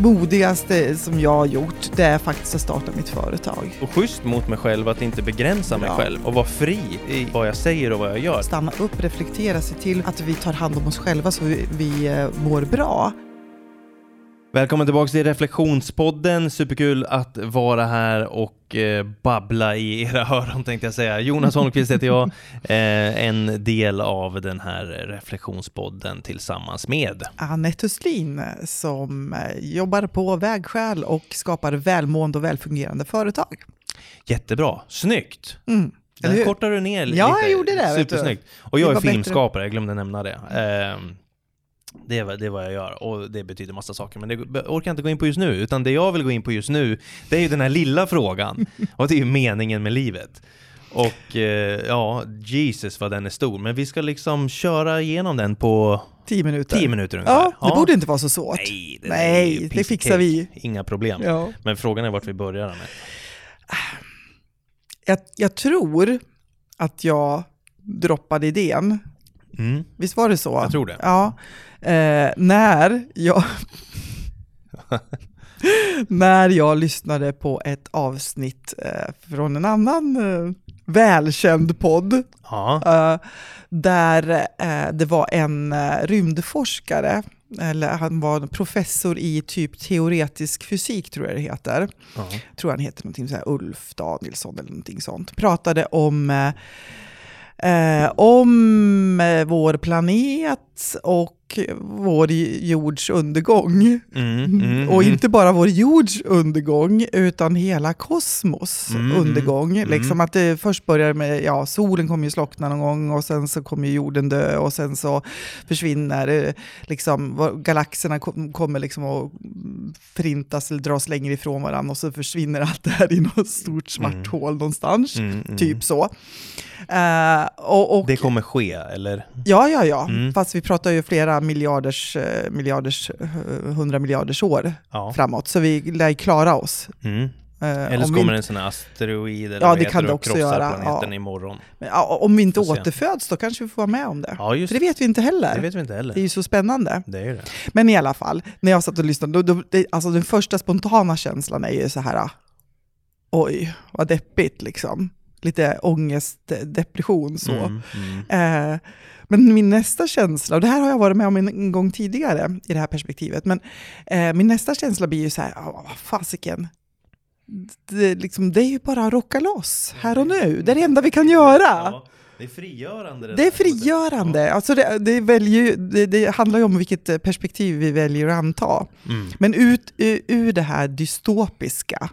modigaste som jag har gjort, det är faktiskt att starta mitt företag. Och schysst mot mig själv att inte begränsa mig Ja. själv och vara fri i vad jag säger och vad jag gör. Stanna upp, reflektera, se till att vi tar hand om oss själva så vi, vi eh, mår bra. Välkommen tillbaka till Reflektionspodden. Superkul att vara här och eh, babbla i era öron tänkte jag säga. Jonas Holmqvist heter jag, eh, en del av den här Reflektionspodden tillsammans med Anette Östlin som eh, jobbar på vägskäl och skapar välmående och välfungerande företag. Jättebra, snyggt! Mm. Där kortar du ner lite. Ja, jag gjorde det. Supersnyggt. Och jag är filmskapare, jag glömde nämna det. Ehm, det är, det är vad jag gör och det betyder massa saker men det jag orkar inte gå in på just nu utan det jag vill gå in på just nu det är ju den här lilla frågan och det är ju meningen med livet. Och eh, ja, Jesus vad den är stor men vi ska liksom köra igenom den på Tio minuter. 10 minuter ungefär. Ja, det borde inte vara så svårt. Nej, det, Nej, det fixar vi. Inga problem. Ja. Men frågan är vart vi börjar med. Jag, jag tror att jag droppade idén. Mm, Visst var det så? jag tror det. Ja. Eh, när jag... när jag lyssnade på ett avsnitt eh, från en annan eh, välkänd podd Ja, eh, där eh, det var en eh, rymdforskare, eller han var professor i typ teoretisk fysik tror jag det heter. ja. tror han heter någonting så här Ulf Danielsson eller någonting sånt. Pratade om eh, om eh, vår planet och vår jords undergång. Mm, mm, Och mm. inte bara vår jords undergång, utan hela kosmos Mm, undergång. mm, Liksom mm. att det först börjar med, ja, solen kommer ju slockna någon gång och sen så kommer jorden dö och sen så försvinner, eh, liksom, galaxerna kom- kommer liksom att förintas eller dras längre ifrån varandra och så försvinner allt det här i något stort svart Mm. hål någonstans. Mm, mm. Typ så. Eh, och, och, Det kommer ske, eller? Ja, ja, ja. Mm. Fast vi pratar ju flera miljarders, eh, miljarders, eh, hundra miljarders år Ja. framåt. Så vi lär klara oss. Eh, Eller så kommer inte- en sån här asteroid eller Ja, det kan det också krossar göra, planeten ja. imorgon. Men, ja, om vi inte återföds då kanske vi får vara med om det. Ja, just För det vet vi inte heller. Det vet vi inte heller. Det är ju så spännande. Det är det. Men i alla fall, när jag satt och lyssnade, då, då, det, alltså den första spontana känslan är ju så här, oj, vad deppigt liksom. Lite ångest, eh, depression så. Mm, mm. Eh, men min nästa känsla, och det här har jag varit med om en, gång tidigare i det här perspektivet, men eh, min nästa känsla blir ju så här, vad fasiken, det, liksom, det är ju bara att rocka loss här och nu. Det är det enda vi kan göra. Ja, det är frigörande. Det är där. frigörande. Alltså det, det, väljer, det, det handlar ju om vilket eh, perspektiv vi väljer att anta. Mm. Men ut, ur det här dystopiska,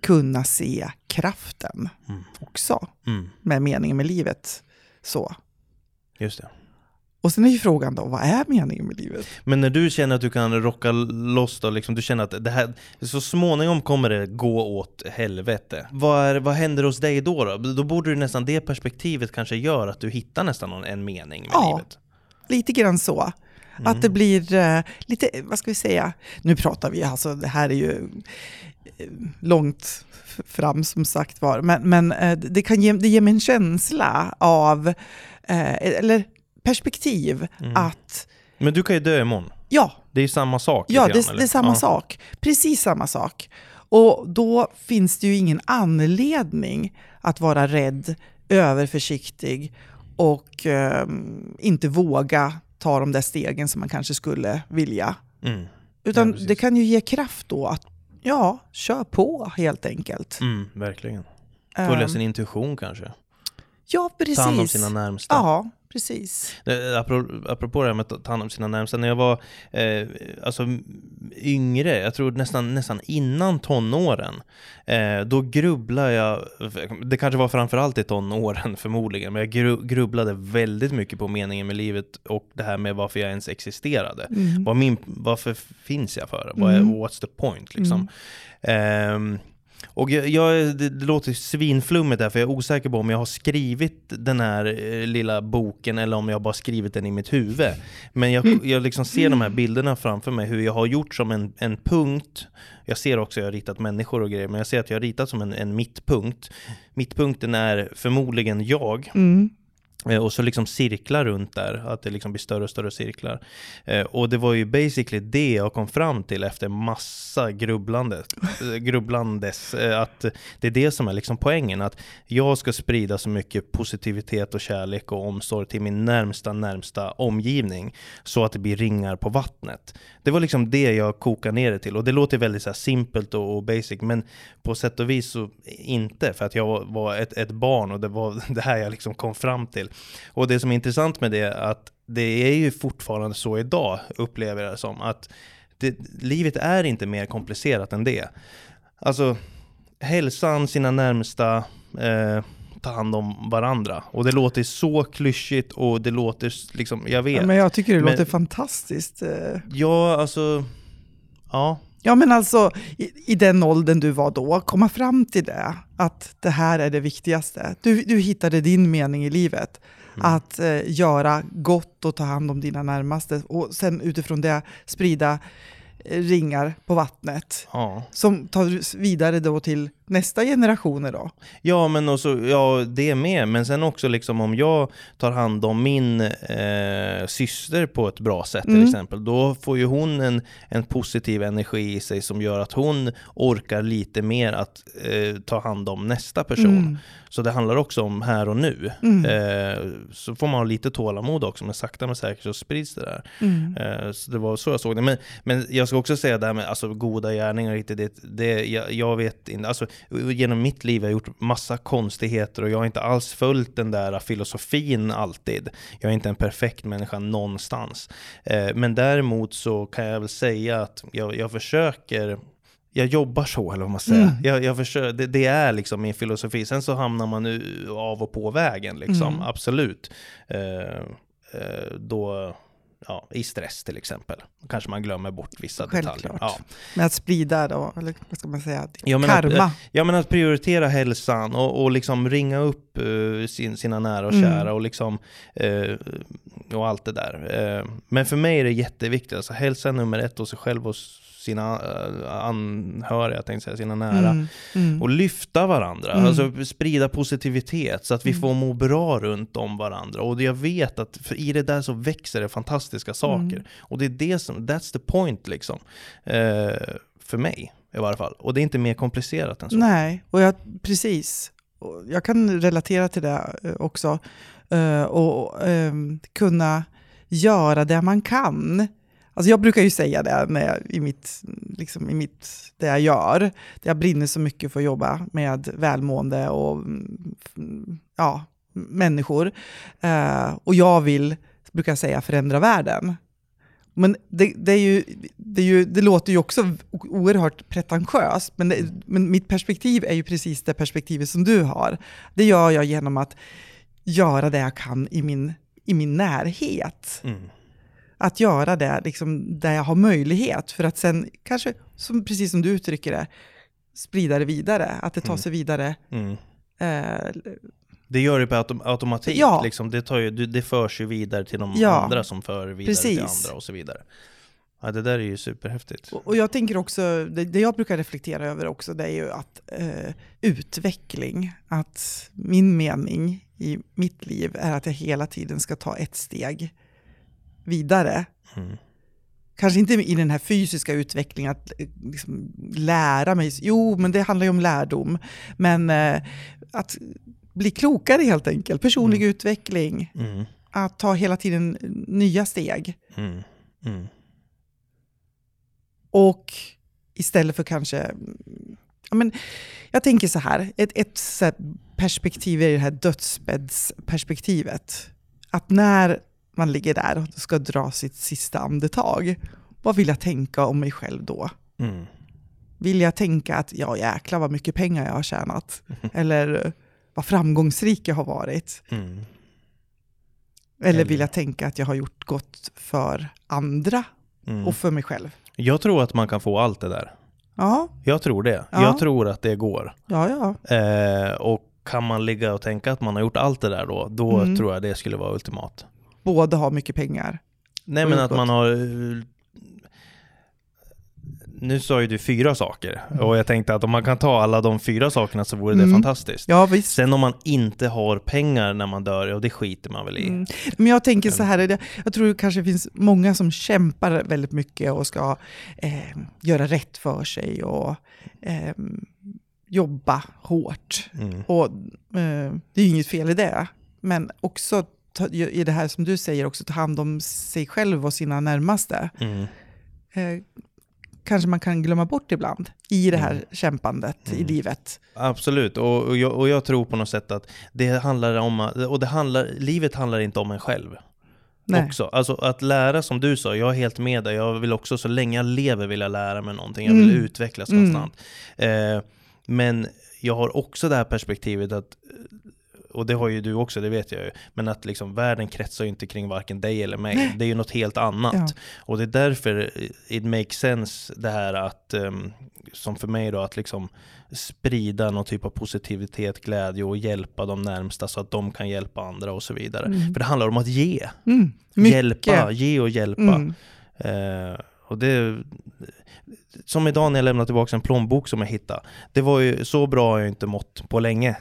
kunna se kraften Mm. också, Mm. med meningen med livet. Så. Just det. Och sen är ju frågan då, vad är meningen med livet? Men när du känner att du kan rocka loss då, liksom, du känner att det här, så småningom kommer det gå åt helvete. Vad, är, vad händer hos dig då, då? Då borde du nästan det perspektivet kanske gör att du hittar nästan någon, en mening med Ja. livet. Lite grann så. Att det blir eh, lite, vad ska vi säga, nu pratar vi, alltså det här är ju eh, långt fram som sagt var, men, men eh, det, kan ge, det ger mig en känsla av, eh, eller perspektiv, Mm. att Men du kan ju dö imorgon. ja, Det är ju samma sak. Ja, det, grann, det är samma Ja. sak. Precis samma sak. Och då finns det ju ingen anledning att vara rädd, överförsiktig och ehm, inte våga ta de där stegen som man kanske skulle vilja. Mm. Utan Ja, det kan ju ge kraft då att, ja, kör på helt enkelt. Mm, verkligen. Följa Ehm, sin intuition kanske. Ja, precis. Ta hand om sina närmsta. Ja, precis. Eh, Apropå, det här med att ta hand om sina närmsta, när jag var eh, alltså, yngre, jag tror nästan, nästan innan tonåren, eh, då grubblade jag, det kanske var framförallt i tonåren förmodligen, men jag gru, grubblade väldigt mycket på meningen med livet och det här med varför jag ens existerade. Mm. Vad min, varför finns jag för? Mm. what's the point liksom? Ehm, och jag, jag, det, det låter svinflummigt där, för jag är osäker på om jag har skrivit den här eh, lilla boken eller om jag bara skrivit den i mitt huvud. Men jag, jag liksom ser de här bilderna framför mig, hur jag har gjort som en, en punkt. Jag ser också att jag har ritat människor och grejer, men jag ser att jag har ritat som en, en mittpunkt. Mittpunkten är förmodligen jag, Mm. Eh, och så liksom cirklar runt där, att det liksom blir större och större cirklar. Eh, och det var ju basically det jag kom fram till efter massa grubblande, eh, grubblandes. Eh, att det är det som är liksom poängen, att jag ska sprida så mycket positivitet och kärlek och omsorg till min närmsta, närmsta omgivning. Så att det blir ringar på vattnet. Det var liksom det jag kokade ner det till. Och det låter väldigt så här simpelt och, och basic, men på sätt och vis så inte. För att jag var ett, ett barn och det var det här jag liksom kom fram till. Och det som är intressant med det är att det är ju fortfarande så idag, upplever jag det som, att det, livet är inte mer komplicerat än det. Alltså, hälsan, sina närmsta, eh, ta hand om varandra. Och det låter så klyschigt och det låter liksom, jag vet. Ja, men jag tycker det men, låter fantastiskt. Eh. Ja, alltså, ja. Ja men alltså i, i, den åldern du var då, komma fram till det, att det här är det viktigaste. Du, du hittade din mening i livet. Mm. Att eh, göra gott och ta hand om dina närmaste och sen utifrån det sprida eh, ringar på vattnet. Ja. Som tar vidare då till nästa generationer då? Ja, men också, ja, det med. Men sen också liksom om jag tar hand om min eh, syster på ett bra sätt till mm. exempel, då får ju hon en, en positiv energi i sig som gör att hon orkar lite mer att eh, ta hand om nästa person. Mm. Så det handlar också om här och nu. Mm. Eh, så får man ha lite tålamod också, men sakta men säkert så sprids det där. Mm. Eh, så det var så jag såg det. Men, men jag ska också säga det här med alltså, goda gärningar, det, det, jag, jag vet inte, alltså, genom mitt liv har jag gjort massa konstigheter och jag har inte alls följt den där filosofin alltid. Jag är inte en perfekt människa någonstans. Eh, men däremot så kan jag väl säga att jag, jag försöker jag jobbar så, eller vad man säger. Mm. Jag, jag försöker, det, det, är liksom min filosofi. Sen så hamnar man nu av och på vägen, liksom. Mm. absolut. Eh, eh, då ja, i stress till exempel. Kanske man glömmer bort vissa Självklart. detaljer. Ja. Men att sprida då, eller vad ska man säga, ja, karma? Att, ja men att prioritera hälsan och, och liksom ringa upp uh, sin, sina nära och mm. kära mm. och liksom uh, och allt det där. Uh, men för mig är det jätteviktigt, alltså hälsa nummer ett hos sig själv och sina eh, anhöriga, tänkte säga, sina nära. Mm, mm. Och lyfta varandra, mm. alltså sprida positivitet så att vi mm. får må bra runt om varandra. Och jag vet att i det där så växer det fantastiska saker. Mm. Och det är det som, that's the point liksom. Eh, för mig i varje fall. Och det är inte mer komplicerat än så. Nej, och jag, precis. Jag kan relatera till det eh, också. Uh, och ehm, kunna göra det man kan Alltså jag brukar ju säga det när jag, i, mitt, liksom i mitt, det jag gör. Jag brinner så mycket för att jobba med välmående och mm, ja, människor. Uh, och jag vill, brukar jag säga, förändra världen. Men det, det, är ju, det, är ju, det låter ju också oerhört pretentiöst, men, det, men mitt perspektiv är ju precis det perspektivet som du har. Det gör jag genom att göra det jag kan i min, i min närhet. Mm att göra det liksom, där jag har möjlighet för att sen kanske, som, precis som du uttrycker det, sprida det vidare, att det tar mm. sig vidare. Mm. Eh, det gör det på autom automatik, ja. liksom. det, tar ju, det förs ju vidare till de ja. andra som för vidare precis. till andra och så vidare. Ja, det där är ju superhäftigt. Och, och jag tänker också, det, det, jag brukar reflektera över också, det är ju att eh, utveckling, att min mening i mitt liv är att jag hela tiden ska ta ett steg vidare. Mm. Kanske inte i den här fysiska utvecklingen, att eh, liksom lära mig. Jo, men det handlar ju om lärdom. Men eh, att bli klokare helt enkelt, personlig mm. utveckling. Mm. Att ta hela tiden nya steg. Mm. Mm. Och istället för kanske... Ja, men, jag tänker så här, ett, ett perspektiv är det här dödsbäddsperspektivet. Att när man ligger där och ska dra sitt sista andetag. Vad vill jag tänka om mig själv då? Mm. Vill jag tänka att ja jäklar vad mycket pengar jag har tjänat? Eller vad framgångsrik jag har varit? Mm. Eller vill jag tänka att jag har gjort gott för andra mm. och för mig själv? Jag tror att man kan få allt det där. Ja. Jag tror det. Ja. Jag tror att det går. Ja, ja. Eh, och kan man ligga och tänka att man har gjort allt det där då, då mm. tror jag det skulle vara ultimat båda har mycket pengar. Nej men att man har nu sa ju du fyra saker Mm. och jag tänkte att om man kan ta alla de fyra sakerna så vore det Mm. fantastiskt. Ja, visst. Sen om man inte har pengar när man dör, och det skiter man väl i. Mm. Men jag tänker så här, jag tror det kanske finns många som kämpar väldigt mycket och ska eh, göra rätt för sig och eh, jobba hårt. Mm. Och eh, det är ju inget fel i det. Men också ta, i det här som du säger, också ta hand om sig själv och sina närmaste. Mm. Eh, kanske man kan glömma bort ibland i det här Mm. kämpandet i Mm. livet. Absolut, och, och, jag, och jag tror på något sätt att det handlar om, och det handlar, livet handlar inte om en själv. Nej. också. Alltså att lära som du sa, jag är helt med dig. Jag vill också, så länge jag lever vill jag lära mig någonting. Jag vill Mm. utvecklas Mm. konstant. Eh, men jag har också det här perspektivet att och det har ju du också, det vet jag ju. Men att liksom världen kretsar ju inte kring varken dig eller mig. Det är ju något helt annat. Ja. Och det är därför it makes sense det här att, ehm, som för mig då, att liksom sprida någon typ av positivitet, glädje och hjälpa de närmsta så att de kan hjälpa andra och så vidare. Mm. För det handlar om att ge. Mm. Hjälpa, ge och hjälpa. Mm. Eh, och det, som idag när jag lämnade tillbaka en plånbok som jag hittade. Det var ju, så bra har jag inte mått på länge.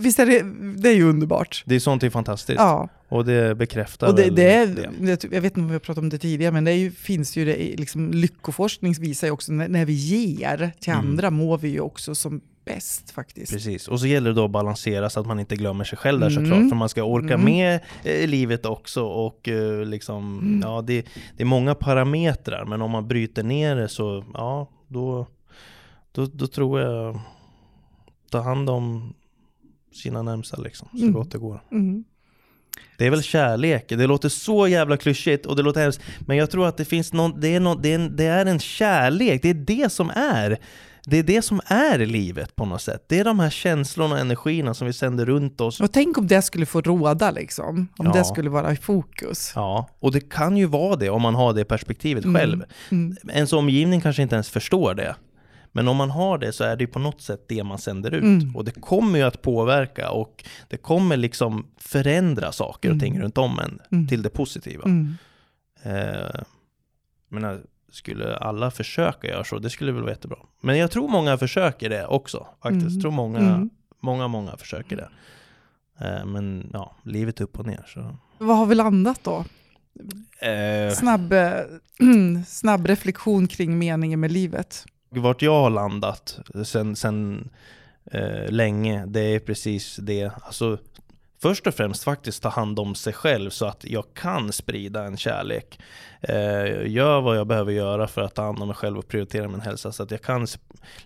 Visst är det, det är ju underbart. Det är sånt är fantastiskt. Ja. Och det bekräftar Och det, väl det är, det. jag vet inte om vi har pratat om det tidigare, men det ju, finns ju det, liksom, lyckoforskning visar ju också när, när vi ger till Mm. andra mår vi ju också som bäst faktiskt. Precis, och så gäller det då att balansera så att man inte glömmer sig själv där Mm. såklart. För man ska orka Mm. med eh, livet också och eh, liksom, Mm. ja det, det är många parametrar. Men om man bryter ner det så, ja då, då, då tror jag ta hand om sina närmsta liksom, så Mm. gott det går. Mm. Det är väl kärlek, det låter så jävla klyschigt och det låter hemskt. Men jag tror att det finns någon, det är, någon, det är, en, det är en kärlek, det är det som är. Det är det som är livet på något sätt. Det är de här känslorna och energierna som vi sänder runt oss. Och tänk om det skulle få råda, liksom. om Ja. det skulle vara i fokus. Ja, och det kan ju vara det om man har det perspektivet Mm. själv. Mm. Ens omgivning kanske inte ens förstår det. Men om man har det så är det på något sätt det man sänder ut. Mm. Och det kommer ju att påverka och det kommer liksom förändra saker och Mm. ting runt om en Mm. till det positiva. Mm. Eh, men skulle alla försöka göra så, det skulle väl vara jättebra. Men jag tror många försöker det också faktiskt. Mm. Jag tror många, Mm. många, många försöker det. Eh, men ja, livet är upp och ner. Så. Vad har vi landat då? Eh, Snabb, snabb reflektion kring meningen med livet. Vart jag har landat sen, sen eh, länge, det är precis det. Alltså, först och främst faktiskt ta hand om sig själv så att jag kan sprida en kärlek. Eh, gör vad jag behöver göra för att ta hand om mig själv och prioritera min hälsa så att jag kan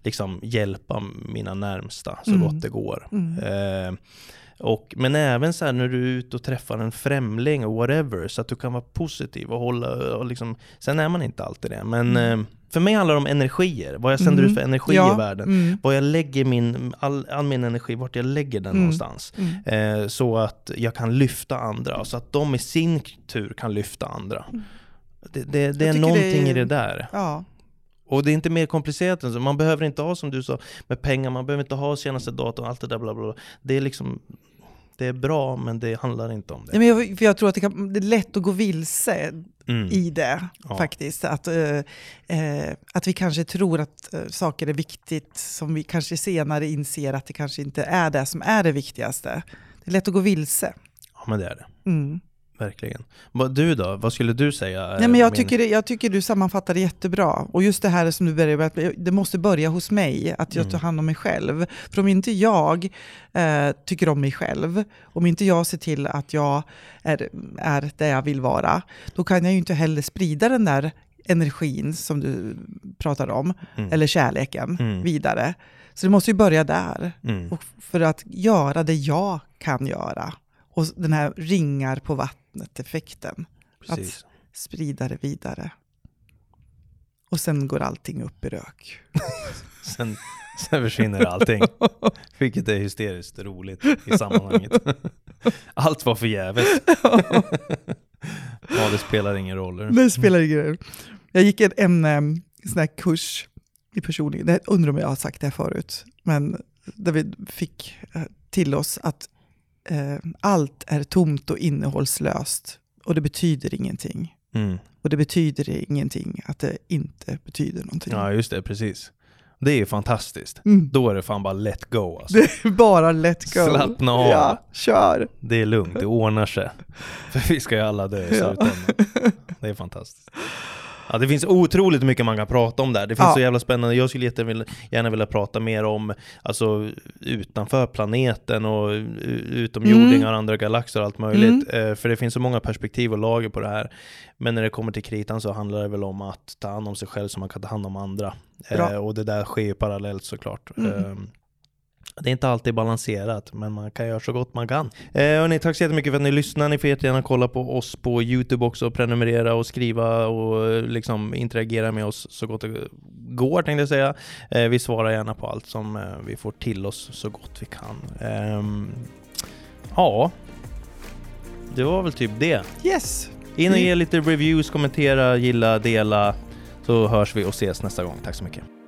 liksom hjälpa mina närmsta så Mm. gott det går. Mm. Eh, och, men även så här när du är ute och träffar en främling och whatever, så att du kan vara positiv och hålla, och liksom, sen är man inte alltid det. Men Mm. eh, för mig handlar det om energier, vad jag sänder Mm. ut för energi Ja, i världen. Mm. Vad jag lägger min, all, all min energi, vart jag lägger den Mm. någonstans. Mm. Eh, så att jag kan lyfta andra, så att de i sin tur kan lyfta andra. Mm. Det, det, det är någonting det är- i det där. Ja. Och det är inte mer komplicerat än så. Man behöver inte ha som du sa med pengar, man behöver inte ha senaste datorn, allt det där bla bla. Det är liksom, det är bra men det handlar inte om det. men jag, för jag tror att det, kan, det är lätt att gå vilse Mm. i det Ja. faktiskt. Att, eh, eh, att vi kanske tror att eh, saker är viktigt som vi kanske senare inser att det kanske inte är det som är det viktigaste. Det är lätt att gå vilse. Ja men det är det, Mm. Verkligen. Du då, vad skulle du säga? Nej, men jag, min- tycker, jag tycker du sammanfattar det jättebra. Och just det här som du började med, att det måste börja hos mig, att jag Mm. tar hand om mig själv. För om inte jag eh, tycker om mig själv, om inte jag ser till att jag är, är där jag vill vara, då kan jag ju inte heller sprida den där energin som du pratar om, Mm. eller kärleken, Mm. vidare. Så det måste ju börja där. Mm. Och för att göra det jag kan göra. Och den här ringar på vattnet-effekten Precis. sprida det vidare. Och sen går allting upp i rök. Sen, sen försvinner allting. Vilket är hysteriskt roligt i sammanhanget. Allt var förgäves. ja, det spelar ingen roll. Det spelar ingen roll. Jag gick en, en em, sån här kurs i personlighet, det undrar om jag har sagt det här förut, men där vi fick eh, till oss att eh, allt är tomt och innehållslöst och det betyder ingenting. Mm. Och det betyder ingenting att det inte betyder någonting. Ja, just det, precis. Det är ju fantastiskt. Mm. Då är det fan bara let go alltså. Det är bara let go. Slappna av. Ja, kör. Det är lugnt, det ordnar sig. För vi ska ju alla dö i Ja. slutändan. Det är fantastiskt. Ja, det finns otroligt mycket man kan prata om där. Det finns Ja. så jävla spännande. Jag skulle gärna vilja prata mer om alltså, utanför planeten och utomjordingar och andra galaxer och allt möjligt. Eh, För det finns så många perspektiv och lager på det här. Men när det kommer till kritan så handlar det väl om att ta hand om sig själv så man kan ta hand om andra. Bra. Eh, Och det där sker ju parallellt såklart. Mm. Eh, det är inte alltid balanserat, men man kan göra så gott man kan. Eh, hörni, tack så jättemycket för att ni lyssnar. Ni får jättegärna kolla på oss på Youtube också, prenumerera och skriva och eh, liksom interagera med oss så gott det går tänkte jag säga. Eh, vi svarar gärna på allt som eh, vi får till oss så gott vi kan. Ehm, ja, det var väl typ det. Yes. In och ge lite reviews, kommentera, gilla, dela så hörs vi och ses nästa gång. Tack så mycket.